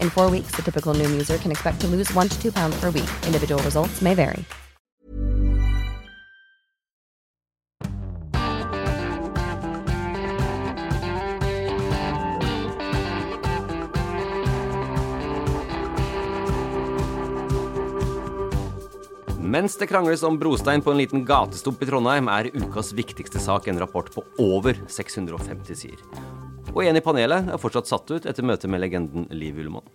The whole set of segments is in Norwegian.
In four weeks, the typical new user can expect to lose one to two pounds per week. Individual results may vary. Mens det krangles om brostein på en liten gatestump i Trondheim, er ukas viktigste sak en rapport på over 650 sider. Og en i panelet er fortsatt satt ut etter møtet med legenden Liv Ullmann.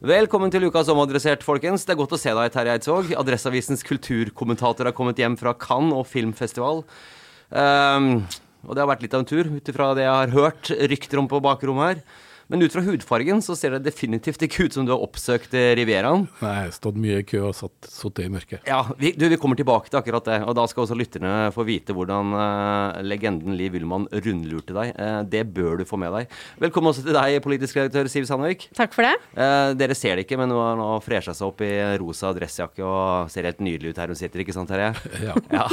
Velkommen til ukas Omadressert, folkens. Det er godt å se deg, Terje Eidsvåg. Adresseavisens kulturkommentator har kommet hjem fra Cannes og filmfestival. Um, og det har vært litt av en tur, ut ifra det jeg har hørt rykter om på bakrommet her. Men ut fra hudfargen så ser det definitivt ikke ut som du har oppsøkt eh, Rivieraen. Nei, stått mye i kø og satt, sittet i mørket. Ja, vi, du, vi kommer tilbake til akkurat det. Og da skal også lytterne få vite hvordan uh, legenden Liv Ullmann rundlurte deg. Uh, det bør du få med deg. Velkommen også til deg, politisk redaktør Siv Sandvik. Takk for det. Uh, dere ser det ikke, men hun har nå fresha seg opp i rosa dressjakke og ser helt nydelig ut her hun sitter, ikke sant Terje? Ja. ja.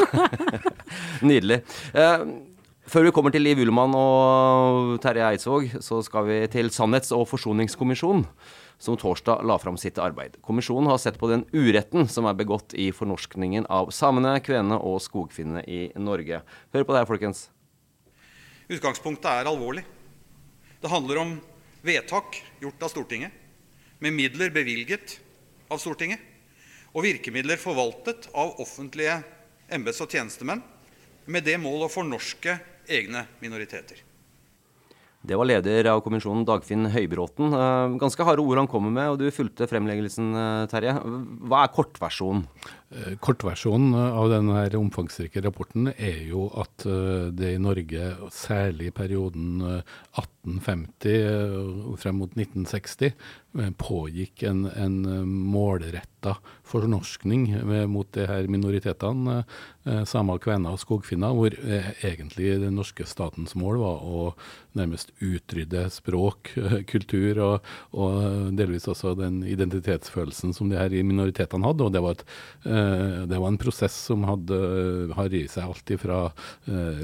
nydelig. Uh, før vi kommer til Liv Ullmann og Terje Eidsvåg, så skal vi til Sannhets- og forsoningskommisjonen, som torsdag la fram sitt arbeid. Kommisjonen har sett på den uretten som er begått i fornorskningen av samene, kvenene og skogfinnene i Norge. Hør på det her, folkens. Utgangspunktet er alvorlig. Det handler om vedtak gjort av Stortinget, med midler bevilget av Stortinget, og virkemidler forvaltet av offentlige embets- og tjenestemenn med det mål å fornorske egne minoriteter. Det var leder av kommisjonen, Dagfinn Høybråten. Eh, ganske harde ord han kommer med, og du fulgte fremleggelsen, eh, Terje. Hva er kortversjonen? Eh, kortversjonen av denne omfangsrike rapporten er jo at det i Norge, særlig i perioden 1850 frem mot 1960, pågikk en, en målretta fornorskning mot de her minoritetene, samer, kvener og skogfinner, hvor egentlig den norske statens mål var å nærmest utrydde språk, kultur og, og delvis også den identitetsfølelsen som de her minoritetene hadde. og Det var, et, det var en prosess som hadde, har i seg alt fra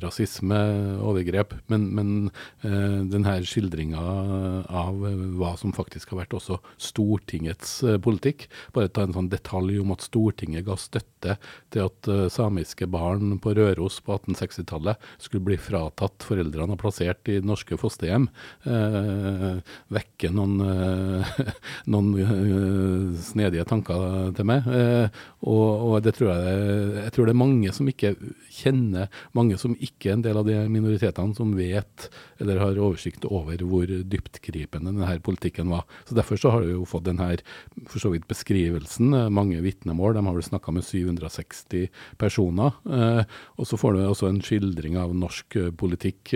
rasisme, overgrep, men, men denne skildringa av hva som faktisk har vært også Stortingets politikk. Bare ta en sånn detalj om at Stortinget ga støtte til at samiske barn på Røros på 1860-tallet skulle bli fratatt foreldrene og plassert i norske fosterhjem. Eh, vekke noen, eh, noen eh, snedige tanker til meg. Og, og, det tror jeg, jeg tror det er mange som ikke kjenner, mange som ikke er en del av de minoritetene, som vet eller har oversikt over hvor dyptgripende denne politikken var. Så Derfor så har vi jo fått denne for så vidt beskrivelsen. Mange vitnemål. De har vel snakka med 760 personer. og så får du også en skildring av norsk politikk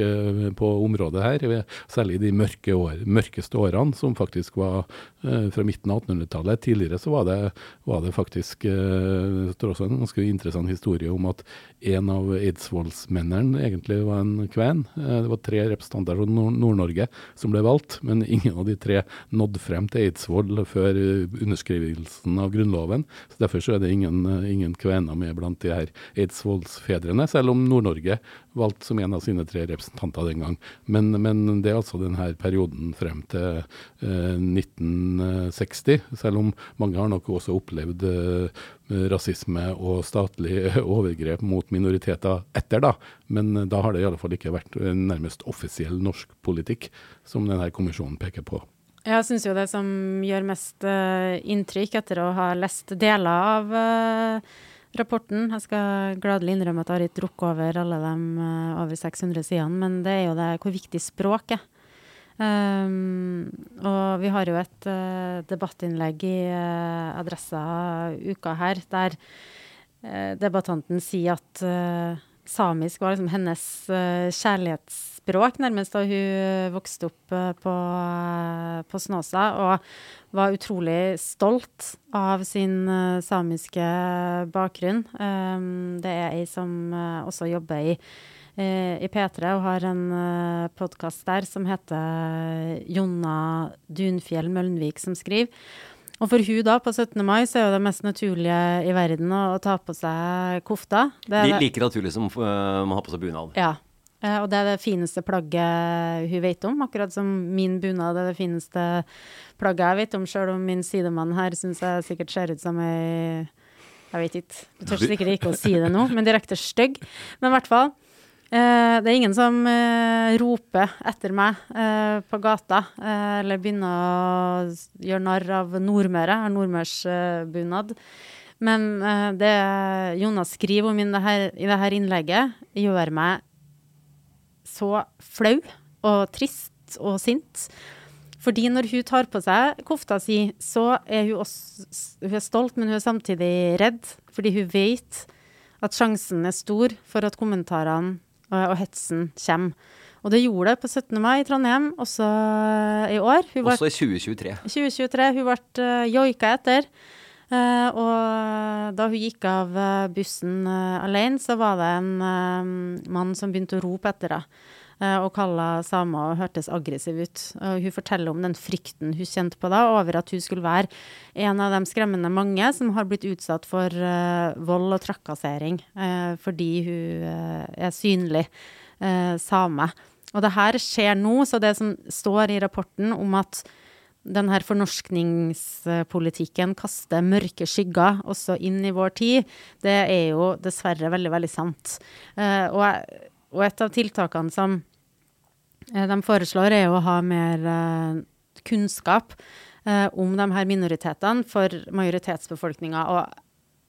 på området her, særlig de mørke år, mørkeste årene, som faktisk var fra midten av 1800-tallet. Tidligere så var det, var det faktisk det også en ganske interessant historie om at en av eidsvollsmennene egentlig var en kven. Det var tre representanter fra Nord-Norge som ble valgt, men ingen av de tre nådde frem til Eidsvoll før underskrivelsen av Grunnloven. Så Derfor så er det ingen, ingen kvener med blant de her eidsvollsfedrene, selv om Nord-Norge valgte som en av sine tre representanter den gang. Men, men det er altså denne perioden frem til eh, 1960, selv om mange har nok også opplevd eh, rasisme og statlig overgrep mot minoriteter etter da. Men da har det i alle fall ikke vært en nærmest offisiell norsk politikk, som denne kommisjonen peker på. Jeg syns jo det som gjør mest uh, inntrykk etter å ha lest deler av rapporten. Jeg skal gladelig innrømme at jeg har ikke drukket over alle de over 600 sidene, men det er jo det hvor viktig språk er. Um, og vi har jo et uh, debattinnlegg i uh, Adressa uka her, der debattanten sier at samisk var liksom hennes kjærlighetsspråk, nærmest da hun vokste opp på, på Snåsa. Og var utrolig stolt av sin uh, samiske bakgrunn. Um, det er ei som uh, også jobber i, uh, i, P3 og har en uh, podkast der som heter Jonna Dunfjell Mølnvik som skriver. Og for hun da, på 17. mai, så er jo det mest naturlige i verden å, å ta på seg kofta. Det er like naturlig som man har på seg bunad. Ja. Uh, og det er det fineste plagget hun vet om, akkurat som min bunad er det fineste plagget jeg vet om, sjøl om min sidemann her syns jeg sikkert ser ut som ei Jeg vet ikke, du tør sikkert ikke å si det nå, men direkte stygg. Men i hvert fall. Eh, det er ingen som eh, roper etter meg eh, på gata, eller begynner å gjøre narr av Nordmøre. Har nordmørsbunad. Men det Jonas skriver om i det her, i det her innlegget, gjør meg så flau og trist og sint. Fordi når hun tar på seg kofta si, så er hun også hun er stolt, men hun er samtidig redd. Fordi hun vet at sjansen er stor for at kommentarene og, og hetsen kommer. Og det gjorde det på 17. mai i Trondheim, også i år. Hun også i 2023. 2023. Hun ble uh, joika etter. Og da hun gikk av bussen alene, så var det en mann som begynte å rope etter henne. Og kalla samer og hørtes aggressiv ut. Og hun forteller om den frykten hun kjente på da, over at hun skulle være en av de skremmende mange som har blitt utsatt for vold og trakassering fordi hun er synlig same. Og det her skjer nå, så det som står i rapporten om at den her fornorskningspolitikken kaster mørke skygger også inn i vår tid, det er jo dessverre veldig, veldig sant. Uh, og, og, et av tiltakene som uh, de foreslår, er å ha mer uh, kunnskap om de her minoritetene for majoritetsbefolkninga. Og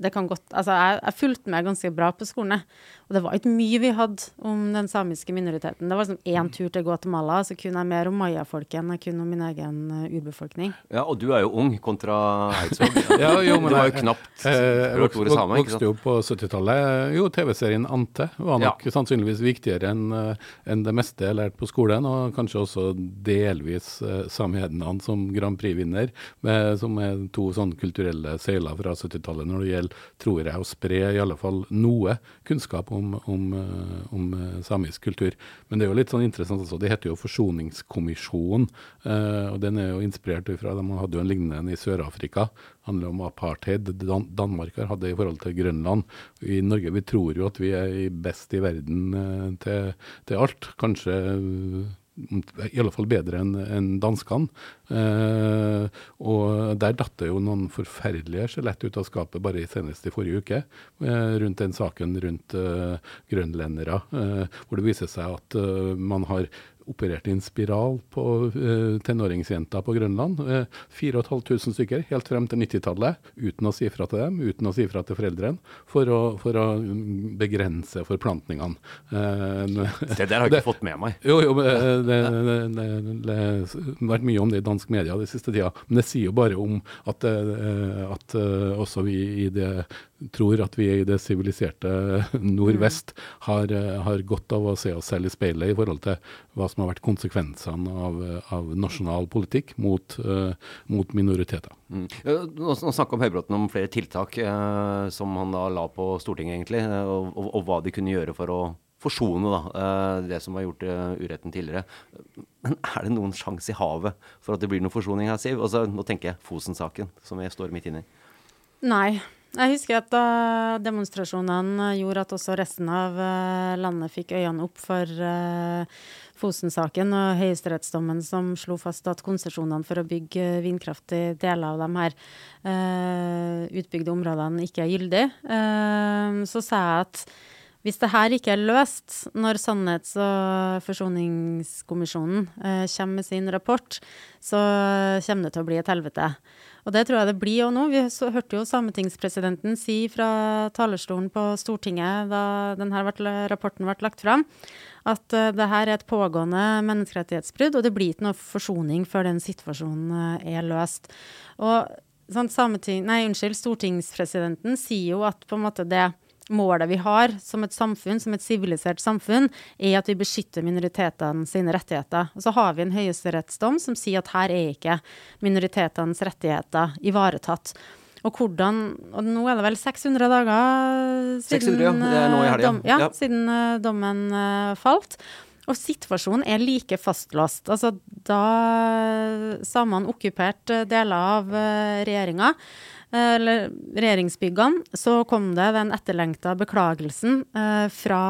det kan godt Altså, jeg, jeg fulgte med ganske bra på skolen, Og det var ikke mye vi hadde om den samiske minoriteten. Det var liksom én tur til Guatemala, så kunne jeg mer om mayafolket enn jeg kunne om min egen uh, urbefolkning. Ja, og du er jo ung kontra Eidsvåg. ja, jo, men du har jo knapt hørt ordet same. Jeg vokste jo på 70-tallet. Jo, TV-serien Ante var nok ja. sannsynligvis viktigere enn uh, en det meste jeg lærte på skolen, og kanskje også delvis uh, Samehednan som Grand Prix-vinner, som er to sånne kulturelle seiler fra 70-tallet når det gjelder tror jeg, å spre i alle fall noe kunnskap om, om, eh, om, eh, samisk kultur. Men det er jo litt sånn interessant også, det heter jo Forsoningskommisjonen. Eh, og Den er jo inspirert fra De hadde jo en lignende i Sør-Afrika. handler om apartheid Dan Danmark har hatt det i forhold til Grønland. I Norge vi tror jo at vi er best i verden til, til alt. Kanskje i alle fall bedre enn en danskene. Eh, og der datt det jo noen forferdelige skjelett ut av skapet bare senest i forrige uke, eh, rundt den saken rundt eh, grønlendere, eh, hvor det viser seg at eh, man har opererte i en spiral på uh, tenåringsjenta på Grønland. Uh, 4500 stykker helt frem til 90-tallet, uten å si fra til dem, uten å si fra til foreldrene, for å, for å begrense forplantningene. Uh, det der har jeg ikke fått med meg. Jo, jo, det, det, det, det, har vært mye om det i dansk media de siste tida. Men det sier jo bare om at, at også vi i det tror at vi i det siviliserte nordvest har, har godt av å se oss selv i speilet i forhold til hva som har vært konsekvensene av, av nasjonal politikk mot, uh, mot minoriteter. Mm. Nå, nå om Høybråten om flere tiltak uh, som han da la på Stortinget, egentlig, og, og, og, hva de kunne gjøre for å forsone da, eh, det som har gjort uh, uretten tidligere. Men er det noen sjanse i havet for at det blir noen forsoning her, Siv? Altså, nå tenker jeg Fosen-saken, som jeg står midt inne i. Nei. Jeg husker at da demonstrasjonene gjorde at også resten av uh, landet fikk øynene opp for uh, Fosen-saken og høyesterettsdommen som slo fast at konsesjonene for å bygge vindkraft i deler av de her utbygde områdene ikke er gyldig, så sa jeg at hvis det her ikke er løst når Sannhets- og forsoningskommisjonen eh, kommer med sin rapport, så kommer det til å bli et helvete. Og det tror jeg det blir òg nå. Vi hørte jo sametingspresidenten si fra talerstolen på Stortinget da denne rapporten ble lagt fram, at uh, det her er et pågående menneskerettighetsbrudd, og det blir ikke noe forsoning før den situasjonen uh, er løst. Og sånn, sameting, nei, unnskyld, stortingspresidenten sier jo at på en måte det målet vi har som et samfunn, som et sivilisert samfunn, er at vi beskytter minoritetene sine rettigheter. Og så har vi en høyesterettsdom som sier at her er ikke minoritetenes rettigheter ivaretatt. Og hvordan Og nå er det vel 600 dager siden, 600, ja. Det er nå i helga. Dom, ja, ja. siden uh, dommen uh, falt. Og situasjonen er like fastlåst. Altså, da samene okkuperte deler av regjeringa, eller regjeringsbyggene, så kom det den etterlengta beklagelsen eh, fra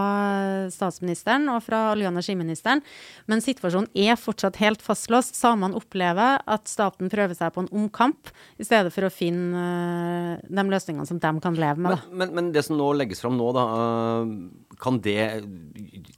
statsministeren og fra olje- og energiministeren. Men situasjonen er fortsatt helt fastlåst. Samene opplever at staten prøver seg på en omkamp, i stedet for å finne eh, de løsningene som de kan leve med. Men, men, men, det som nå legges fram nå, da, kan det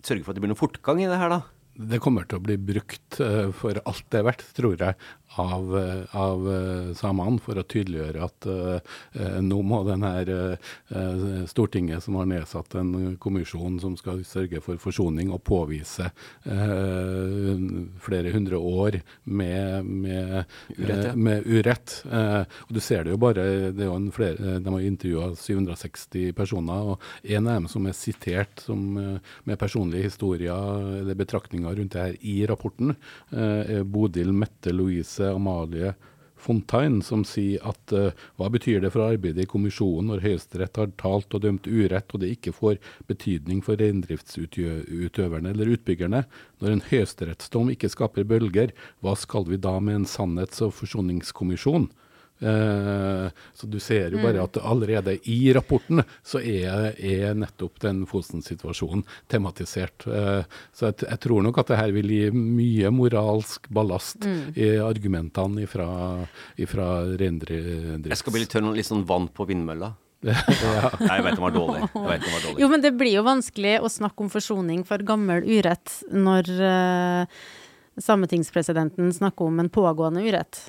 sørge for at det blir noe fortgang i det her, da? Det kommer til å bli brukt for alt det er verdt, tror jeg av, av eh, samene for å tydeliggjøre at uh, nå må denne uh, Stortinget, som har nedsatt en kommisjon som skal sørge for forsoning og påvise uh, flere hundre år med, med urett. Ja. Med urett. og Du ser det jo bare det er jo en flere, De har intervjua 760 personer, og en av dem som er sitert som, med personlige historier eller betraktninger rundt det her i rapporten, er Bodil Mette Louise Amalie Fontaine, som sier at uh, hva betyr det for arbeidet i kommisjonen når Høyesterett har talt og dømt urett, og det ikke får betydning for reindriftsutøverne eller utbyggerne? Når en høyesterettsdom ikke skaper bølger, hva skal vi da med en sannhets- og forsoningskommisjon? Uh, så du ser jo bare mm. at allerede i rapporten så er, er nettopp den Fosen-situasjonen tematisert. Uh, så jeg, jeg, tror nok at det her vil gi mye moralsk ballast mm. i argumentene fra reindrift. Jeg skal bli litt tørr, litt sånn vann på vindmølla. ja. jeg vet den var dårlig. var dårlig. Jo, men det blir jo vanskelig å snakke om forsoning for gammel urett når uh, sametingspresidenten snakker om en pågående urett.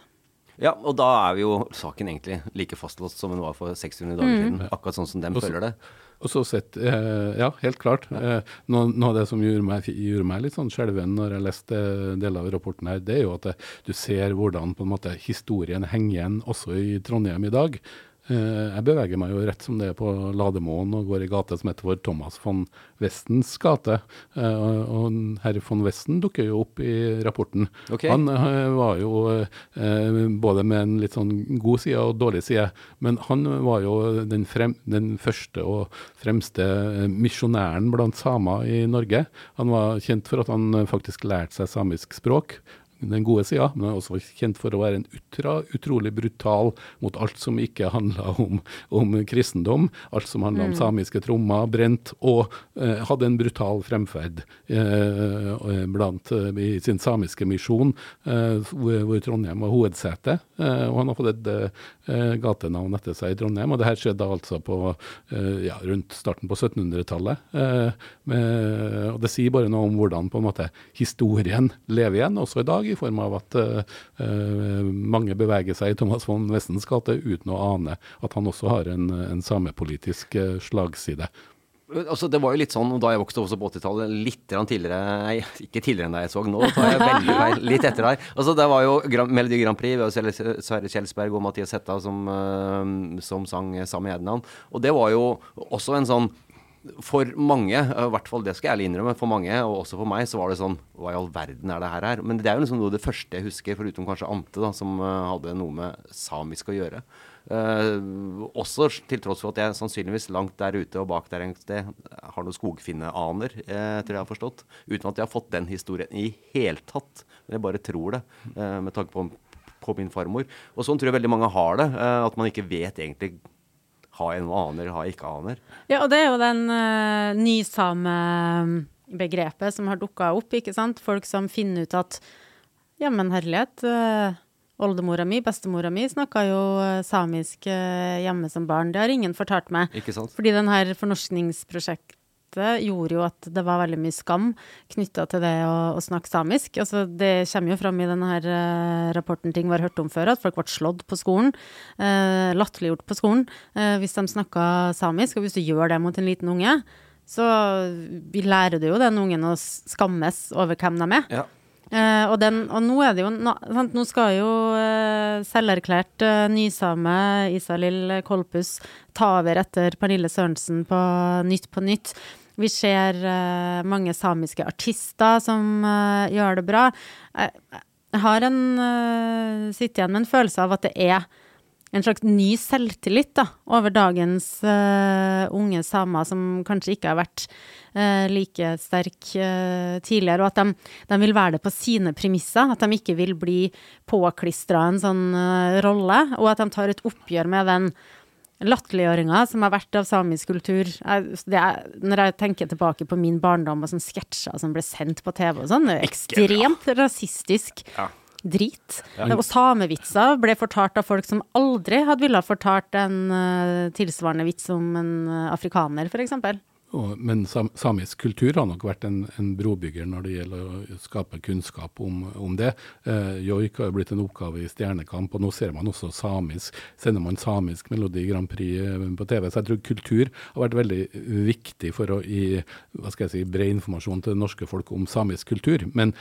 Ja, og da er vi jo saken egentlig like fastlåst som den var for 600 dager mm. siden. Akkurat sånn som dem føler det. Og så sett, eh, Ja, helt klart. Eh, noe, noe, av det som gjorde meg, gjorde meg litt sånn skjelven når jeg leste deler av rapporten her, det er jo at det, du ser hvordan på en måte historien henger igjen også i Trondheim i dag. Eh, jeg beveger meg jo rett som det er på Lademoen og går i gate som heter for Thomas von Westens gate. Eh, og herr von Westen dukker jo opp i rapporten. Okay. Han eh, var jo både med en litt sånn god side og dårlig side, men han var jo den, frem, den første og fremste misjonæren blant samer i Norge. Han var kjent for at han faktisk lærte seg samisk språk den gode sida, men han er også kjent for å være en utra, utrolig brutal mot alt som ikke handla om, om, kristendom. Alt som handla mm. om samiske trommer, brent, og eh, hadde en brutal fremferd eh, blant, eh, i sin samiske misjon, eh, hvor, Trondheim var hovedsete. Eh, og han har fått et eh, gatenavn etter seg i Trondheim. Og det her skjedde altså på, ja, rundt starten på 1700-tallet. og det sier bare noe om hvordan på en måte historien lever igjen, også i dag i form av at uh, mange beveger seg i Thomas von Wessens gate uten å ane at han også har en, en samepolitisk uh, slagside. Altså, det var jo litt sånn da jeg vokste opp på 80-tallet, litt tidligere ikke tidligere enn da jeg så. Nå tar jeg veldig feil. Litt etter deg. Altså, det var jo Grand, Melodi Grand Prix ved Sverre Kjelsberg og Mathias Hetta som, uh, som sang samme Ednan. Og det var jo også en sånn for mange, i hvert fall det skal jeg ærlig innrømme, for mange, og også for meg, så var det sånn Hva i all verden er det her her? Men det er jo liksom noe av det første jeg husker, foruten kanskje Ante, da, som uh, hadde noe med samisk å gjøre. Uh, også til tross for at jeg sannsynligvis langt der ute og bak der et sted har noen skogfinneaner, uh, tror jeg har forstått. Uten at jeg har fått den historien i hele tatt. Men jeg bare tror det, uh, med tanke på, på, min farmor. Og sånn tror jeg veldig mange har det. at man ikke vet egentlig har en aner, ha ikke aner. Ja, og det er jo den uh, nysame begrepet som har dukka opp, ikke sant. Folk som finner ut at ja, men herlighet. Uh, Oldemora mi, bestemora mi, snakka jo eh, samisk hjemme som barn. Det har ingen fortalt meg. Ikke sant? Fordi den her fornorskningsprosjektet gjorde jo at det var veldig mye skam knytta til det å, å, snakke samisk. Altså, det kommer jo fram i denne her, uh, rapporten ting vi har hørt om før, at folk ble slått på skolen. Eh, latterliggjort på skolen eh, hvis de snakka samisk. Og hvis du gjør det mot en liten unge, så vi lærer du jo den ungen å skammes over hvem de er. Ja. Uh, og, den, og, nå er det jo sant, Nå skal jo uh, selverklært uh, nysame Isalill Kolpus ta over etter Pernille Sørensen på Nytt på Nytt. Vi ser uh, mange samiske artister som gjør det bra. Jeg, har en sitter igjen med en følelse av at det er en slags ny selvtillit da, over dagens uh, unge samer, som kanskje ikke har vært uh, like sterk uh, tidligere, og at de, de, vil være det på sine premisser. At de ikke vil bli påklistra en sånn rolle, og at de tar et oppgjør med den latterliggjøringa som har vært av samisk kultur. Jeg, er, når jeg tenker tilbake på min barndom og sånne sketsjer som ble sendt på TV og sånn, ekstremt rasistisk. Ja drit. Ja. Og samevitser ble fortalt av folk som aldri hadde ville fortalt en uh, tilsvarende vits om en uh, afrikaner, f.eks. Og, men sam, samisk kultur har nok vært en, en, brobygger når det gjelder å skape kunnskap om, om det. Eh, joik har jo blitt en oppgave i Stjernekamp, og nå ser man også samisk. Sender man samisk Melodi Grand Prix eh, på TV. Så jeg tror kultur har vært veldig viktig for å gi hva skal jeg si, bred informasjon til det norske folk om samisk kultur. Men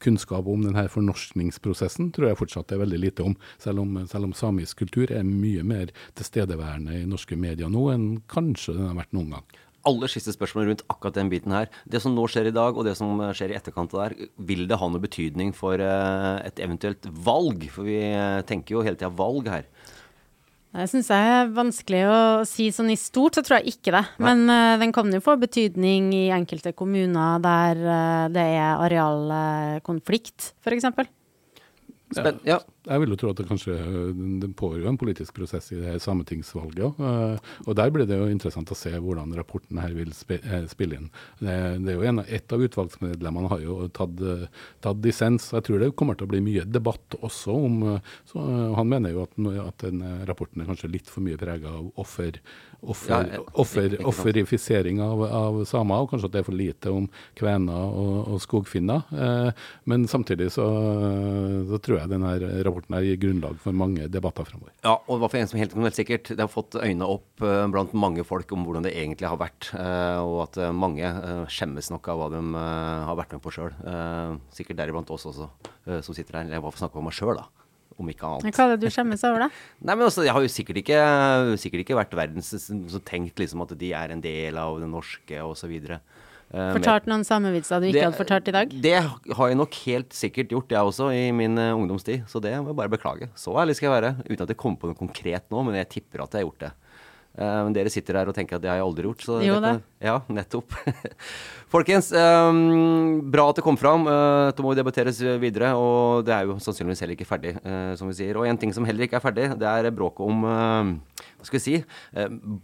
kunnskap om denne fornorskningsprosessen tror jeg fortsatt er veldig lite om. Selv om, selv om samisk kultur er mye mer tilstedeværende i norske medier nå enn kanskje den har vært noen gang aller siste spørsmål rundt akkurat den biten her. Det som nå skjer i dag, og det som skjer i etterkant der, vil det ha noe betydning for uh, et eventuelt valg? For vi uh, tenker jo hele tida valg her. Det syns jeg er vanskelig å si sånn i stort, så tror jeg ikke det. Men uh, den kan jo få betydning i enkelte kommuner der det er arealkonflikt, f.eks. Spenn, ja. Jeg vil jo tro at det kanskje det pågår en politisk prosess i det her sametingsvalget. Uh, og der blir det jo interessant å se hvordan rapporten her vil eh, spille inn. Det, er jo en, Et av utvalgsmedlemmene har jo tatt, tatt, dissens. Jeg tror det kommer til å bli mye debatt også om så, Han mener jo at, at den rapporten er kanskje litt for mye prega av offer, offer, ja, offer, offerifisering av, av, samer, og kanskje at det er for lite om kvener og, og skogfinner. Men samtidig så, så tror jeg den her rapporten rapporten er gir grunnlag for mange debatter framover. Ja, og det for en som helt, helt sikkert, det har fått øynene opp uh, blant mange folk om hvordan det egentlig har vært. Uh, og at uh, mange skjemmes nok av hva de har vært med på sjøl. sikkert deriblant oss også, som sitter her. Jeg bare får snakke om meg sjøl, da. Om ikke annet. Hva er det du skjemmes over, da? Nei, men også, Jeg har jo sikkert ikke, sikkert ikke vært verdens så tenkt liksom at de er en del av det norske osv. Uh, fortalt noen samevitser du ikke det, hadde fortalt i dag? Det har jeg nok helt sikkert gjort, jeg også, i min uh, ungdomstid. Så det må jeg bare beklage. Så ærlig skal jeg være. Uten at jeg kommer på noe konkret nå, men jeg tipper at jeg har gjort det. Uh, men dere sitter her og tenker at det har jeg aldri gjort. Så jo, da. Ja, nettopp. Folkens, um, bra at det kom fram. Uh, det må debatteres videre. Og det er jo sannsynligvis heller ikke ferdig, uh, som vi sier. Og en ting som heller ikke er ferdig, det er bråket om hva skal vi si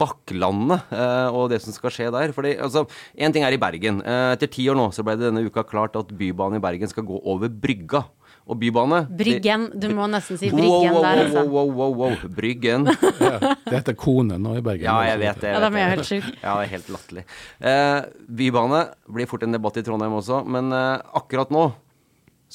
Bakklandet og det som skal skje der. Fordi, altså, Én ting er i Bergen. etter ti år nå så ble det denne uka klart at Bybanen i Bergen skal gå over brygga og bybane. Bryggen. Du må nesten si Bryggen wow, wow, der, altså. Wow, wow, wow, Bryggen. ja, det heter Kone nå i Bergen. Ja, jeg vet det. Jeg ja, de er helt sjuke. Ja, det er helt latterlig. Eh, bybane blir fort en debatt i Trondheim også, men eh, akkurat nå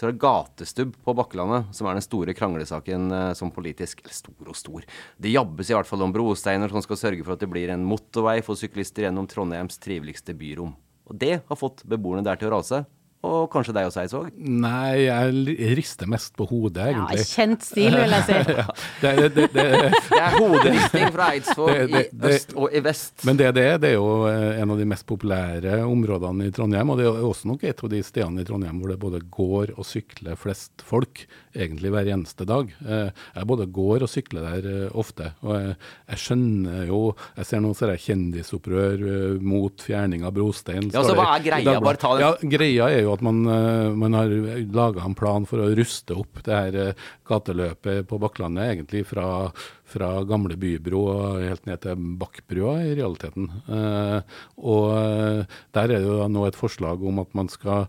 så er det gatestubb på Bakkelandet som er den store kranglesaken eh, som politisk Eller stor og stor. Det jabbes i hvert fall om brosteiner som skal sørge for at det blir en motorvei for syklister gjennom Trondheims triveligste byrom. Og det har fått beboerne der til å rase. Og kanskje deg også, Eidsvåg? Nei, jeg rister mest på hodet, egentlig. Ja, Kjent stil, vil jeg si. ja, det, det, det, det, er hoderisting fra Eidsvåg i øst og i vest. Men det, det, det er jo eh, en av de mest populære områdene i Trondheim. Og det er også nok et av de stedene i Trondheim hvor det både går og sykler flest folk egentlig hver eneste dag. Eh, jeg både går og sykler der eh, ofte. Og jeg, jeg skjønner jo Jeg ser sånne kjendisopprør mot fjerning av brostein. Ja, så hva er greia? Bare ta det. Ja, greia er jo at man, eh, man har laga en plan for å ruste opp det her eh, gateløpet på Bakklandet, egentlig fra, fra gamle bybro og helt ned til Bakkbrua, i realiteten. Eh, og der er det jo nå et forslag om at man skal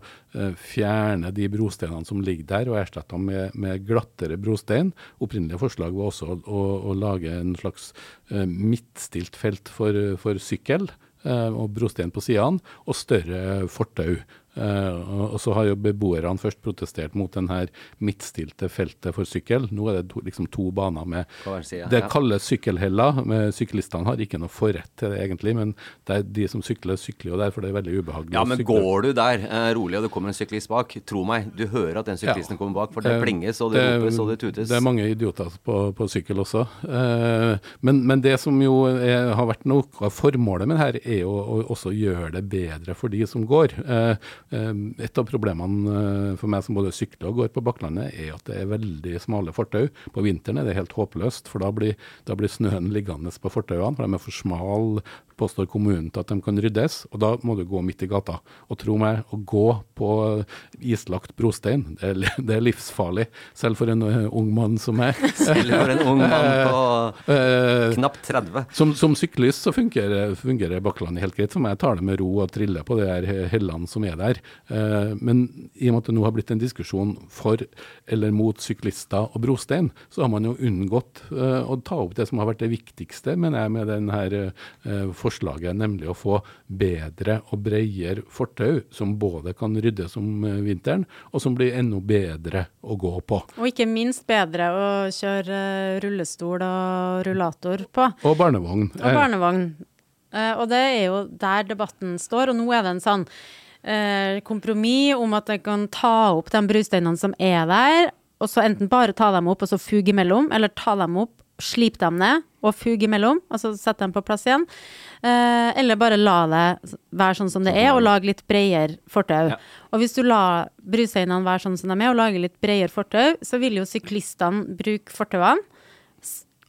fjerne de brosteinene som ligger der, og erstatte dem med, med glattere brostein. Opprinnelig forslag var også å, å, å lage en slags midtstilt felt for, for sykkel og brostein på sidene, og større fortau. Eh, og så har jo beboerne først protestert mot den her midtstilte feltet for sykkel. Nå er det to, liksom to baner med det Det ja. kalles sykkelheller. Syklistene har ikke noe forrett til det egentlig, men det er de som sykler, sykler jo der, for det er veldig ubehagelig. Ja, men går du der uh, rolig, og det kommer en syklist bak, tro meg, du hører at den syklisten Ja. kommer bak, for det Eh, plinges, og det ropes, og det tutes. Det er mange idioter på, på sykkel også. Uh, men, men det som jo er, har vært noe av formålet med det her, er jo å også gjøre det bedre for de som går. Eh, et av problemene eh, for meg som både sykler og går på Bakklandet, er at det er veldig smale fortau. På vinteren er det helt håpløst, for da blir, da blir snøen liggende på fortauene, for de er for smale, påstår kommunen til at de kan ryddes, og da må du gå midt i gata. Og tro meg, å gå på islagt brostein, det er, det er livsfarlig, selv for en eh, ung mann som meg. Selv for en ung mann på Eh, knapt 30. som, som syklist så fungerer, fungerer Bakklandet helt greit for meg. Jeg tar det med ro og triller på de hellene som er der. Eh, men i og med at det nå har blitt en diskusjon for eller mot syklister og brostein, så har man jo unngått eh, å ta opp det som har vært det viktigste, mener jeg, med denne uh, forslaget, nemlig å få bedre og bredere fortau som både kan ryddes om eh, vinteren, og som blir enda bedre å gå på. Og ikke minst bedre å kjøre eh, rullestol og rullator på. Og barnevogn. Og barnevogn. Eh, og det er jo der debatten står, og nå er det en sånn eh, kompromiss om at jeg kan ta opp de brusteinene som er der, og så enten bare ta dem opp og så fuge imellom, eller ta dem opp, slipe dem ned og fuge imellom, og så sette dem på plass igjen. Eh, eller bare la det være sånn som det er, og lage litt bredere fortau. Ja. Og hvis du lar brusteinene være sånn som de er, og lage litt bredere fortau, så vil jo syklistene bruke fortauene.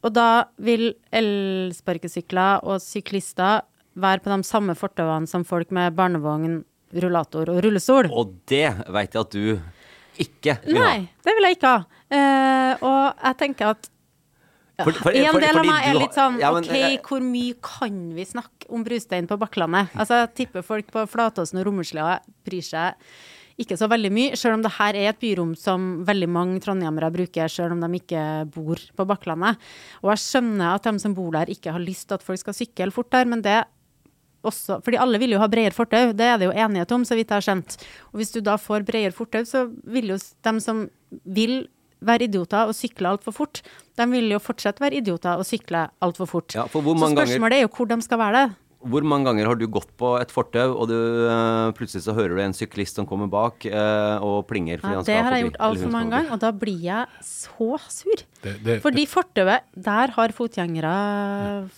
Og da vil elsparkesykler og syklister være på de samme fortauene som folk med barnevogn, rullator og rullestol. Og det veit jeg at du ikke vil ha. Nei, det vil jeg ikke ha. Uh, og jeg tenker at For- for- en del av meg er litt sånn Ja, men, OK, jeg, hvor mye kan vi snakke om brustein på Bakklandet? Altså, jeg tipper folk på Flatåsen og Rommerslia bryr seg ikke så veldig mye, selv om det her er et byrom som veldig mange trondhjemmere bruker, selv om de ikke bor på Bakklandet. Og jeg skjønner at de som bor der, ikke har lyst til at folk skal sykle fort der, men det også, fordi alle vil jo ha bredere fortau, det er det jo enighet om, så vidt jeg har skjønt. Og hvis du da får bredere fortau, så vil jo de dem som vil være idioter og sykle altfor fort, de vil jo fortsette være idioter og sykle altfor fort. Ja, for så spørsmålet ganger- er jo hvor de skal være det. Hvor mange ganger har du gått på et fortau, og du, eh, plutselig så hører du en syklist som kommer bak eh, og plinger fordi Ja, han det har jeg gjort altfor mange ganger, og da blir jeg så sur. Det- det- Fordi fortauet, der har fotgjengere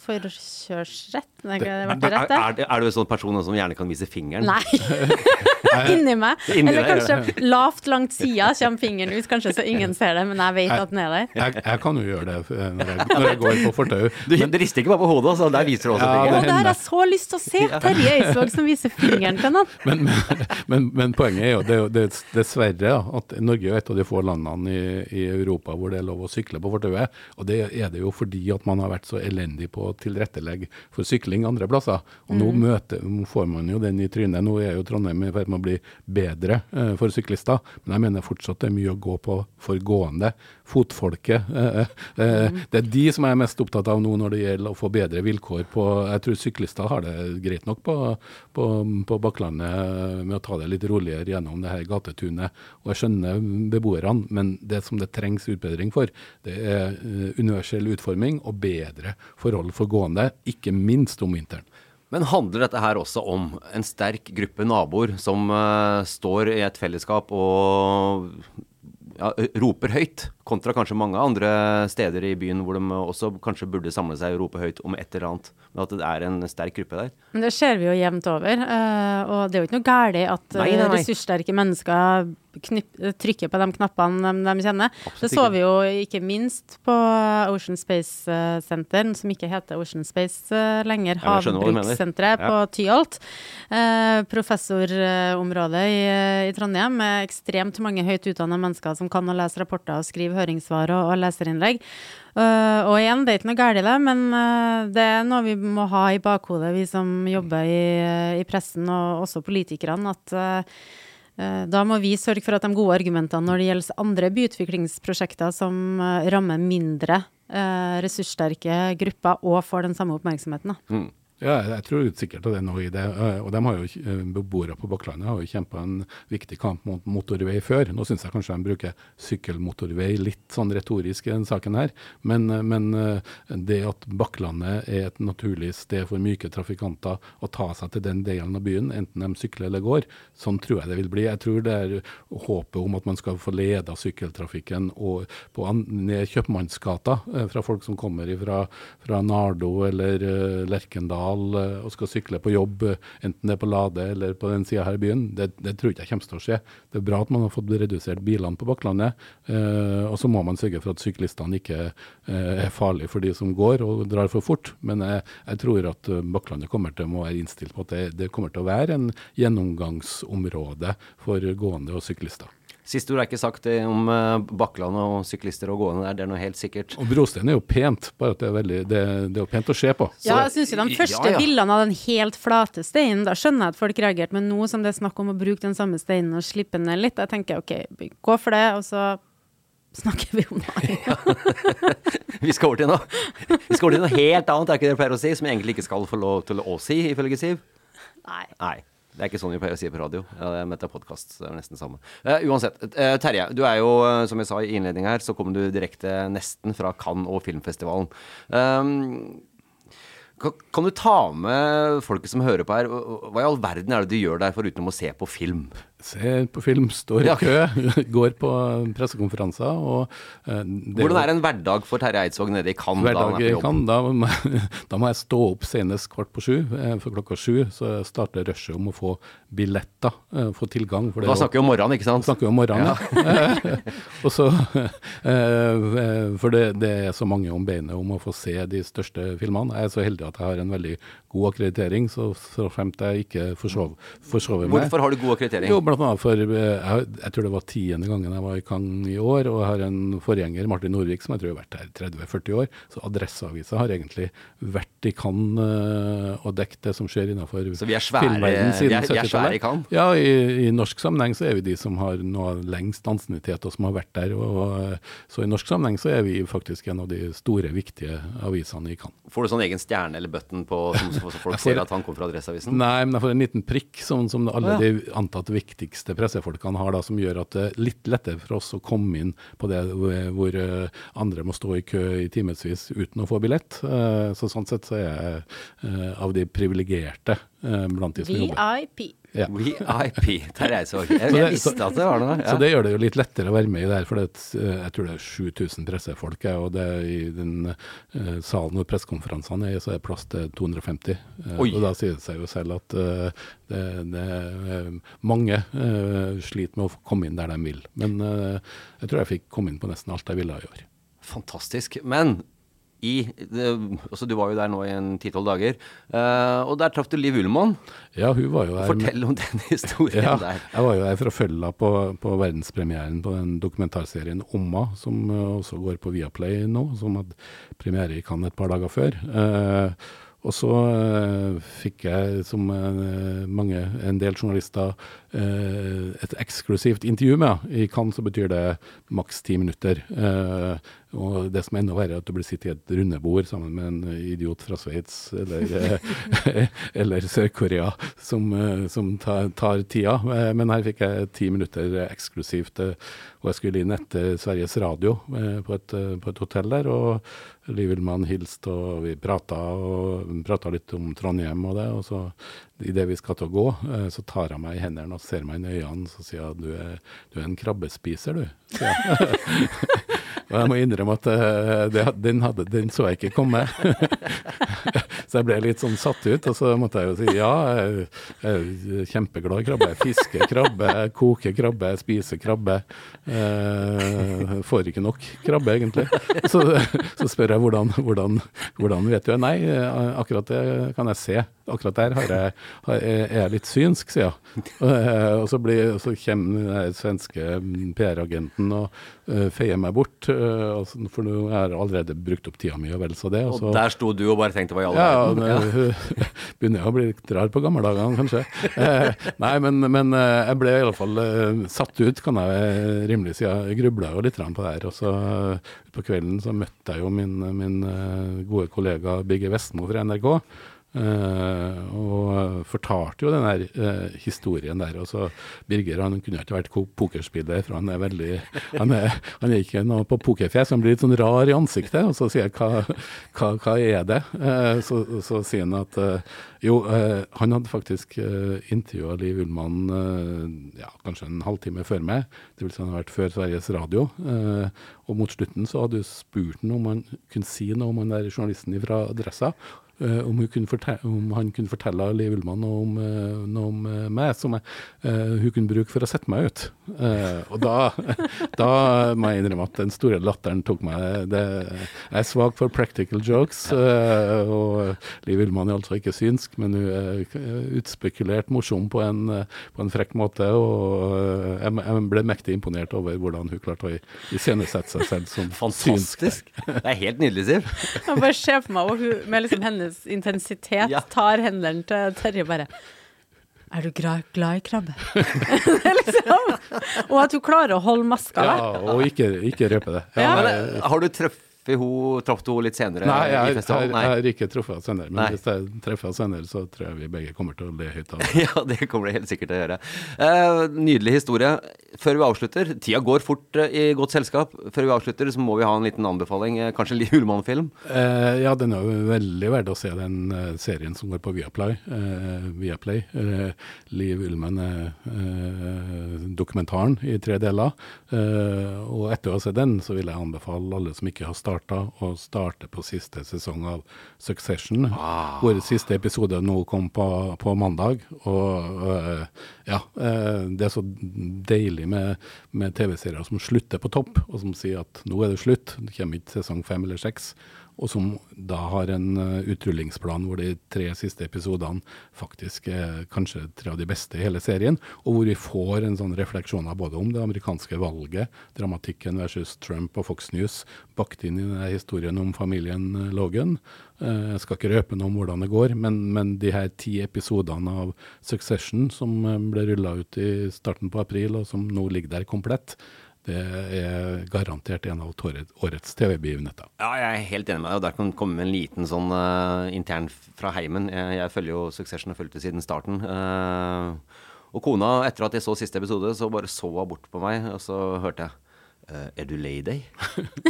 forkjørsrett. Det Er, det rett, er, er du en sånn person som gjerne kan vise fingeren? Nei. Inni meg. Inni Eller kanskje lavt langt sida kommer fingeren ut, kanskje så ingen ser det, men jeg vet at den er der. Jeg, jeg kan jo gjøre det eh, når jeg, når jeg går på fortau. Du, rister ikke bare på hodet, altså. Der viser du også Ja, fingeren. det det har hender. jeg så lyst til å se! Terje Eidsvåg som viser fingeren til noen. Men, men, men, men poenget er jo det, er jo- det er dessverre at Norge er et av de få landene i, i Europa hvor det er lov å sykle på fortauet. Og det er det jo fordi at man har vært så elendig på å tilrettelegge for sykling andre plasser. Og nå møter, får man jo den i trynet. Nå er jo Trondheim i ferd med å bli bedre eh, for syklister, men jeg mener fortsatt det er mye å gå på for gående. Fotfolket. Eh, eh, Det er de som jeg er mest opptatt av nå når det gjelder å få bedre vilkår på Jeg tror syklister har det greit nok på, på, på Bakklandet med å ta det litt roligere gjennom det her gatetunet. Og jeg skjønner beboerne, men det som det trengs utbedring for, det er eh, universell utforming og bedre forhold for gående, ikke minst om vinteren. Men handler dette her også om en sterk gruppe naboer som uh, står i et fellesskap og ja, roper høyt Kontra kanskje mange andre steder i byen hvor de også kanskje burde samle seg og rope høyt om et eller annet. Men at det er en sterk gruppe der. Men det ser vi jo jevnt over. Uh, og det er jo ikke noe galt at nei, nei, nei. ressurssterke mennesker trykker på de knappene de, de kjenner. Absolutt det så vi jo ikke minst på Ocean Space Center, som ikke heter Ocean Space lenger. Havbrukssenteret ja. på Tyholt. Uh, professorområdet i, i Trondheim med ekstremt mange høyt utdanna mennesker som kan å lese rapporter og skrive høringssvar og, og leserinnlegg. Uh, og igjen, det er ikke noe galt i det, men uh, det er noe vi må ha i bakhodet, vi som jobber i, i pressen, og også politikerne, at uh, da må vi sørge for at de gode argumentene når det gjelder andre byutviklingsprosjekter som rammer mindre ressurssterke grupper, og får den samme oppmerksomheten. Mm. Ja, jeg tror sikkert at det er noe i det. Eh, og de har jo, eh, Beboere på Bakklandet har jo kjempa en viktig kamp mot motorvei før. Nå syns jeg kanskje de bruker sykkelmotorvei litt sånn retorisk i denne saken her. Men, eh, men, det at Bakklandet er et naturlig sted for myke trafikanter å ta seg til den delen av byen, enten de sykler eller går, sånn tror jeg det vil bli. Jeg tror det er håpet om at man skal få leda sykkeltrafikken og på, ned Kjøpmannsgata fra folk som kommer fra, fra Nardo eller Lerkendal Arendal eh, og skal sykle på jobb, eh, enten det er på Lade eller på den sida her i byen, det, det, tror jeg ikke kommer til å skje. Det er bra at man har fått redusert bilene på Bakklandet. Eh, og så må man sørge for at syklistene ikke er farlige for de som går og drar for fort. Men jeg, jeg tror at Bakklandet kommer til å være innstilt på at det, det kommer til å være en gjennomgangsområde for gående og syklister. Siste ord er ikke sagt om uh, Bakkland og syklister og gående der, det er noe helt sikkert. Og brosteinen er jo pent, bare at det er, veldig, det, det er jo pent å se på. Ja, jeg syns jo de første ja, ja. bildene av den helt flate steinen, da skjønner jeg at folk reagerte, men nå som det er snakk om å bruke den samme steinen og slippe den ned litt, da tenker jeg OK, gå for det, og så snakker vi om det. Ja. vi skal over til noe Vi skal over til noe helt annet, er ikke det dere pleier å si, som jeg egentlig ikke skal få lov til å si, ifølge Siv? Nei. Nei. Det er ikke sånn vi pleier å si på radio. Ja, det er med til podkast. Det er nesten samme. Uh, uansett. Uh, Terje, du er jo, uh, som jeg sa i innledningen her, så kom du direkte nesten fra Cannes og filmfestivalen. Um, kan, du ta med folket som hører på her, hva i all verden er det du gjør der foruten å se på film? Ser på film, står i kø, går på pressekonferanser. Og, uh, Hvordan er en hverdag for Terje Eidsvåg nede i Cannes? Hverdag i Cannes, da, da må jeg stå opp senest kvart på sju. Eh, for klokka sju så starter rushet om å få billetter, uh, få tilgang. For da snakker vi om morgenen, ikke sant? Snakker vi om morgenen, ja. og så, For det, det, er så mange om beinet om å få se de største filmene. Jeg er så heldig at jeg har en veldig god akkreditering, så fremt jeg ikke forsover meg. Hvorfor har du god akkreditering? Jo, blant annet for eh, jeg, jeg, tror det var tiende gangen jeg var i Cannes i år, og jeg har en forgjenger, Martin Norvik, som jeg tror har vært her 30-40 år. Så Adresseavisa har egentlig vært i Cannes uh, og dekket det som skjer innenfor er er, er svære i Cannes? Ja, i, i, norsk sammenheng så er vi de som har noe lengst ansiennitet, og som har vært der. Og, så i norsk sammenheng så er vi faktisk en av de store, viktige avisene i Cannes. Får du sånn egen stjerne eller button på, som, så folk får, ser at han kommer fra Adresseavisen? Nei, men jeg får en liten prikk, sånn som alle de antatt viktige viktigste pressefolkene har, da, som gjør at det er litt lettere for oss å komme inn på det hvor eh, andre må stå i kø i timevis uten å få billett. Eh, så Sånn sett så er jeg eh, av de privilegerte blant de som jobber. VIP. Ja. VIP. Terreisorg. jeg. Jeg, visste at det var noe. Ja. Så det gjør det jo litt lettere å være med i det her, for det, jeg tror det er 7000 pressefolk. Og det i den uh, salen hvor pressekonferansene er, så er det plass til 250. Uh, og da sier det seg jo selv at uh, det, det mange sliter med å komme inn der de vil. Men jeg tror jeg fikk komme inn på nesten alt jeg ville i år. Fantastisk. Men i altså Du var jo der nå i en ti-tolv dager. Uh, og der traff du Liv Ullmann. Ja, hun var jo der. Fortell om den historien ja, der. Jeg var jo der for å følge på, på verdenspremieren på den dokumentarserien Omma, som uh, også går på Viaplay nå, som hadde premiere i Cannes et par dager før. Uh, og så uh, fikk jeg, som uh, mange, en del journalister, uh, et eksklusivt intervju med. I Cannes så betyr det maks ti minutter. Og det som er enda verre, er at du blir sittet i et rundebord sammen med en idiot fra Sveits eller, eller Sør-Korea som, som tar, tar, tida. Men her fikk jeg ti minutter eksklusivt. Og jeg skulle inn etter Sveriges Radio på et, på et hotell der. og Liv Ullmann hilste, og vi prata, og prata litt om Trondheim og det. Og så idet vi skal til å gå, så tar hun meg i hendene og ser meg inn i øynene, så sier hun du du er en krabbespiser, du. og jeg må innrømme at eh, det, den, hadde, den så jeg ikke komme. så jeg ble litt sånn satt ut, og så måtte jeg jo si ja, jeg, er kjempeglad i krabbe. Jeg fisker krabbe, jeg koker krabbe, jeg spiser krabbe. Eh, får ikke nok krabbe, egentlig. Så, så spør jeg hvordan, hvordan, hvordan vet du det? Nei, akkurat det kan jeg se. Akkurat der jeg, er jeg litt synsk, sier jeg. Og så, blir, så kommer den svenske PR-agenten og uh, feier meg bort. Uh, for nå har jeg allerede brukt opp tida mi og vel så det. Og, så, og der sto du og bare tenkte hva i all verden? Ja, ja. begynner jeg å bli litt rar på gammeldagene, kanskje. Uh, nei, men, men jeg ble i alle fall satt ut, kan jeg rimelig si. Jeg grubla jo litt på det her. Og så på kvelden så møtte jeg jo min, min gode kollega Bigge Vestmo fra NRK. Uh, og fortalte jo den der uh, historien der. Og så Birger han kunne ikke vært pokerspiller, for han er veldig Han er, han er ikke noe på pokerfjes, han blir litt sånn rar i ansiktet. Og så sier jeg hva, hva, hva er det? Uh, så, så, sier han at jo, han hadde faktisk uh, intervjua Liv Ullmann ja, kanskje en halvtime før meg. Det vil si han har vært før Sveriges Radio. og mot slutten så hadde du spurt ham om han kunne si noe om han der journalisten fra Adressa. Uh, om, fortelle, om, han kunne fortelle Liv Ullmann noe om, uh, noe om uh, meg som jeg, hun kunne bruke for å sette meg ut. og da, da, må jeg innrømme at den store latteren tok meg det, Jeg er svak for practical jokes, og Liv Ullmann er altså ikke synsk, men hun er utspekulert morsom på en, på en frekk måte. Og jeg, jeg, ble mektig imponert over hvordan hun klarte å iscenesette seg selv som Fantastisk. synsk. det er helt nydelig, Siv. Jeg bare ser for meg og hun, med liksom henne hennes intensitet ja. tar hendene til Terje bare er du glad, glad i krabbe? liksom. Og at hun klarer å holde maska der. Ja, og ikke, ikke røpe det. Ja, ja. Men, har du truffet Traff du henne litt senere Nei, jeg, i festivalen? Nei, jeg har ikke truffet henne senere. Men Nei. hvis jeg treffer henne senere, så tror jeg vi begge kommer til å le høyt av det. ja, det kommer det helt sikkert til å gjøre. Uh, nydelig historie. Før vi avslutter, tida går fort uh, i godt selskap. Før vi avslutter, så må vi ha en liten anbefaling. Uh, kanskje Liv Ullmann-film? ja, den er jo veldig verdt å se, den serien som går på Viaplay. Viaplay. Liv Ullmann dokumentaren i tre deler. og etter å ha sett den, så vil jeg anbefale alle som ikke har starta starta, og starter på siste sesong av Succession. Ah. Hvor siste episode nå kom på, på mandag. Og uh, ja, uh, det er så deilig med, med TV-serier som slutter på topp, og som sier at nå er det slutt. Det kommer ikke sesong fem eller seks og som da har en utrullingsplan hvor de tre siste episodene faktisk er kanskje tre av de beste i hele serien, og hvor vi får en sånn refleksjoner både om det amerikanske valget, dramatikken versus Trump og Fox News, bakt inn i denne historien om familien uh, Logan. Uh, jeg skal ikke røpe noe om hvordan det går, men, men de her ti episodene av Succession som ble rulla ut i starten på april, og som nå ligger der komplett, det er garantert en av årets TV-begivenheter. Ja, jeg er helt enig med deg. og Der kan komme med en liten sånn uh, intern fra heimen. Jeg, jeg, følger jo Succession og fulgte siden starten. Uh, og kona, etter at jeg så siste episode, så bare så hun bort på meg, og så hørte jeg uh, Er du lei deg?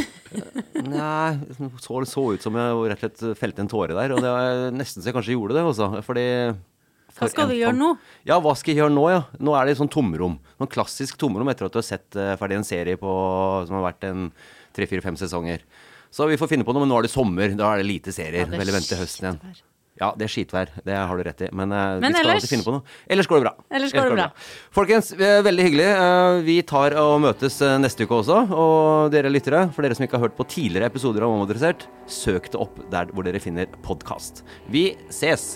Nei, så, så ut som jeg rett og slett felte en tåre der. Og det var nesten så jeg kanskje gjorde det, også. Fordi hva skal du gjøre nå? Ja, hva skal jeg gjøre nå, ja? Nå er det sånn tomrom. Noen klassisk tomrom etter at du har sett uh, ferdig en serie på, som har vært en tre-fire-fem sesonger. Så vi får finne på noe, men nå er det sommer. Da er det lite serier. Ja, Vel vente høsten igjen. Ja, det er skitvær. Det har du rett i. Men, uh, men vi skal ellers, alltid finne på noe. Ellers går det bra. Ellers går, ellers går det bra. bra. Folkens, veldig hyggelig. Uh, vi tar og møtes neste uke også. Og dere lyttere, for dere som ikke har hørt på tidligere episoder av Omadressert, søk det opp der hvor dere finner podkast. Vi ses!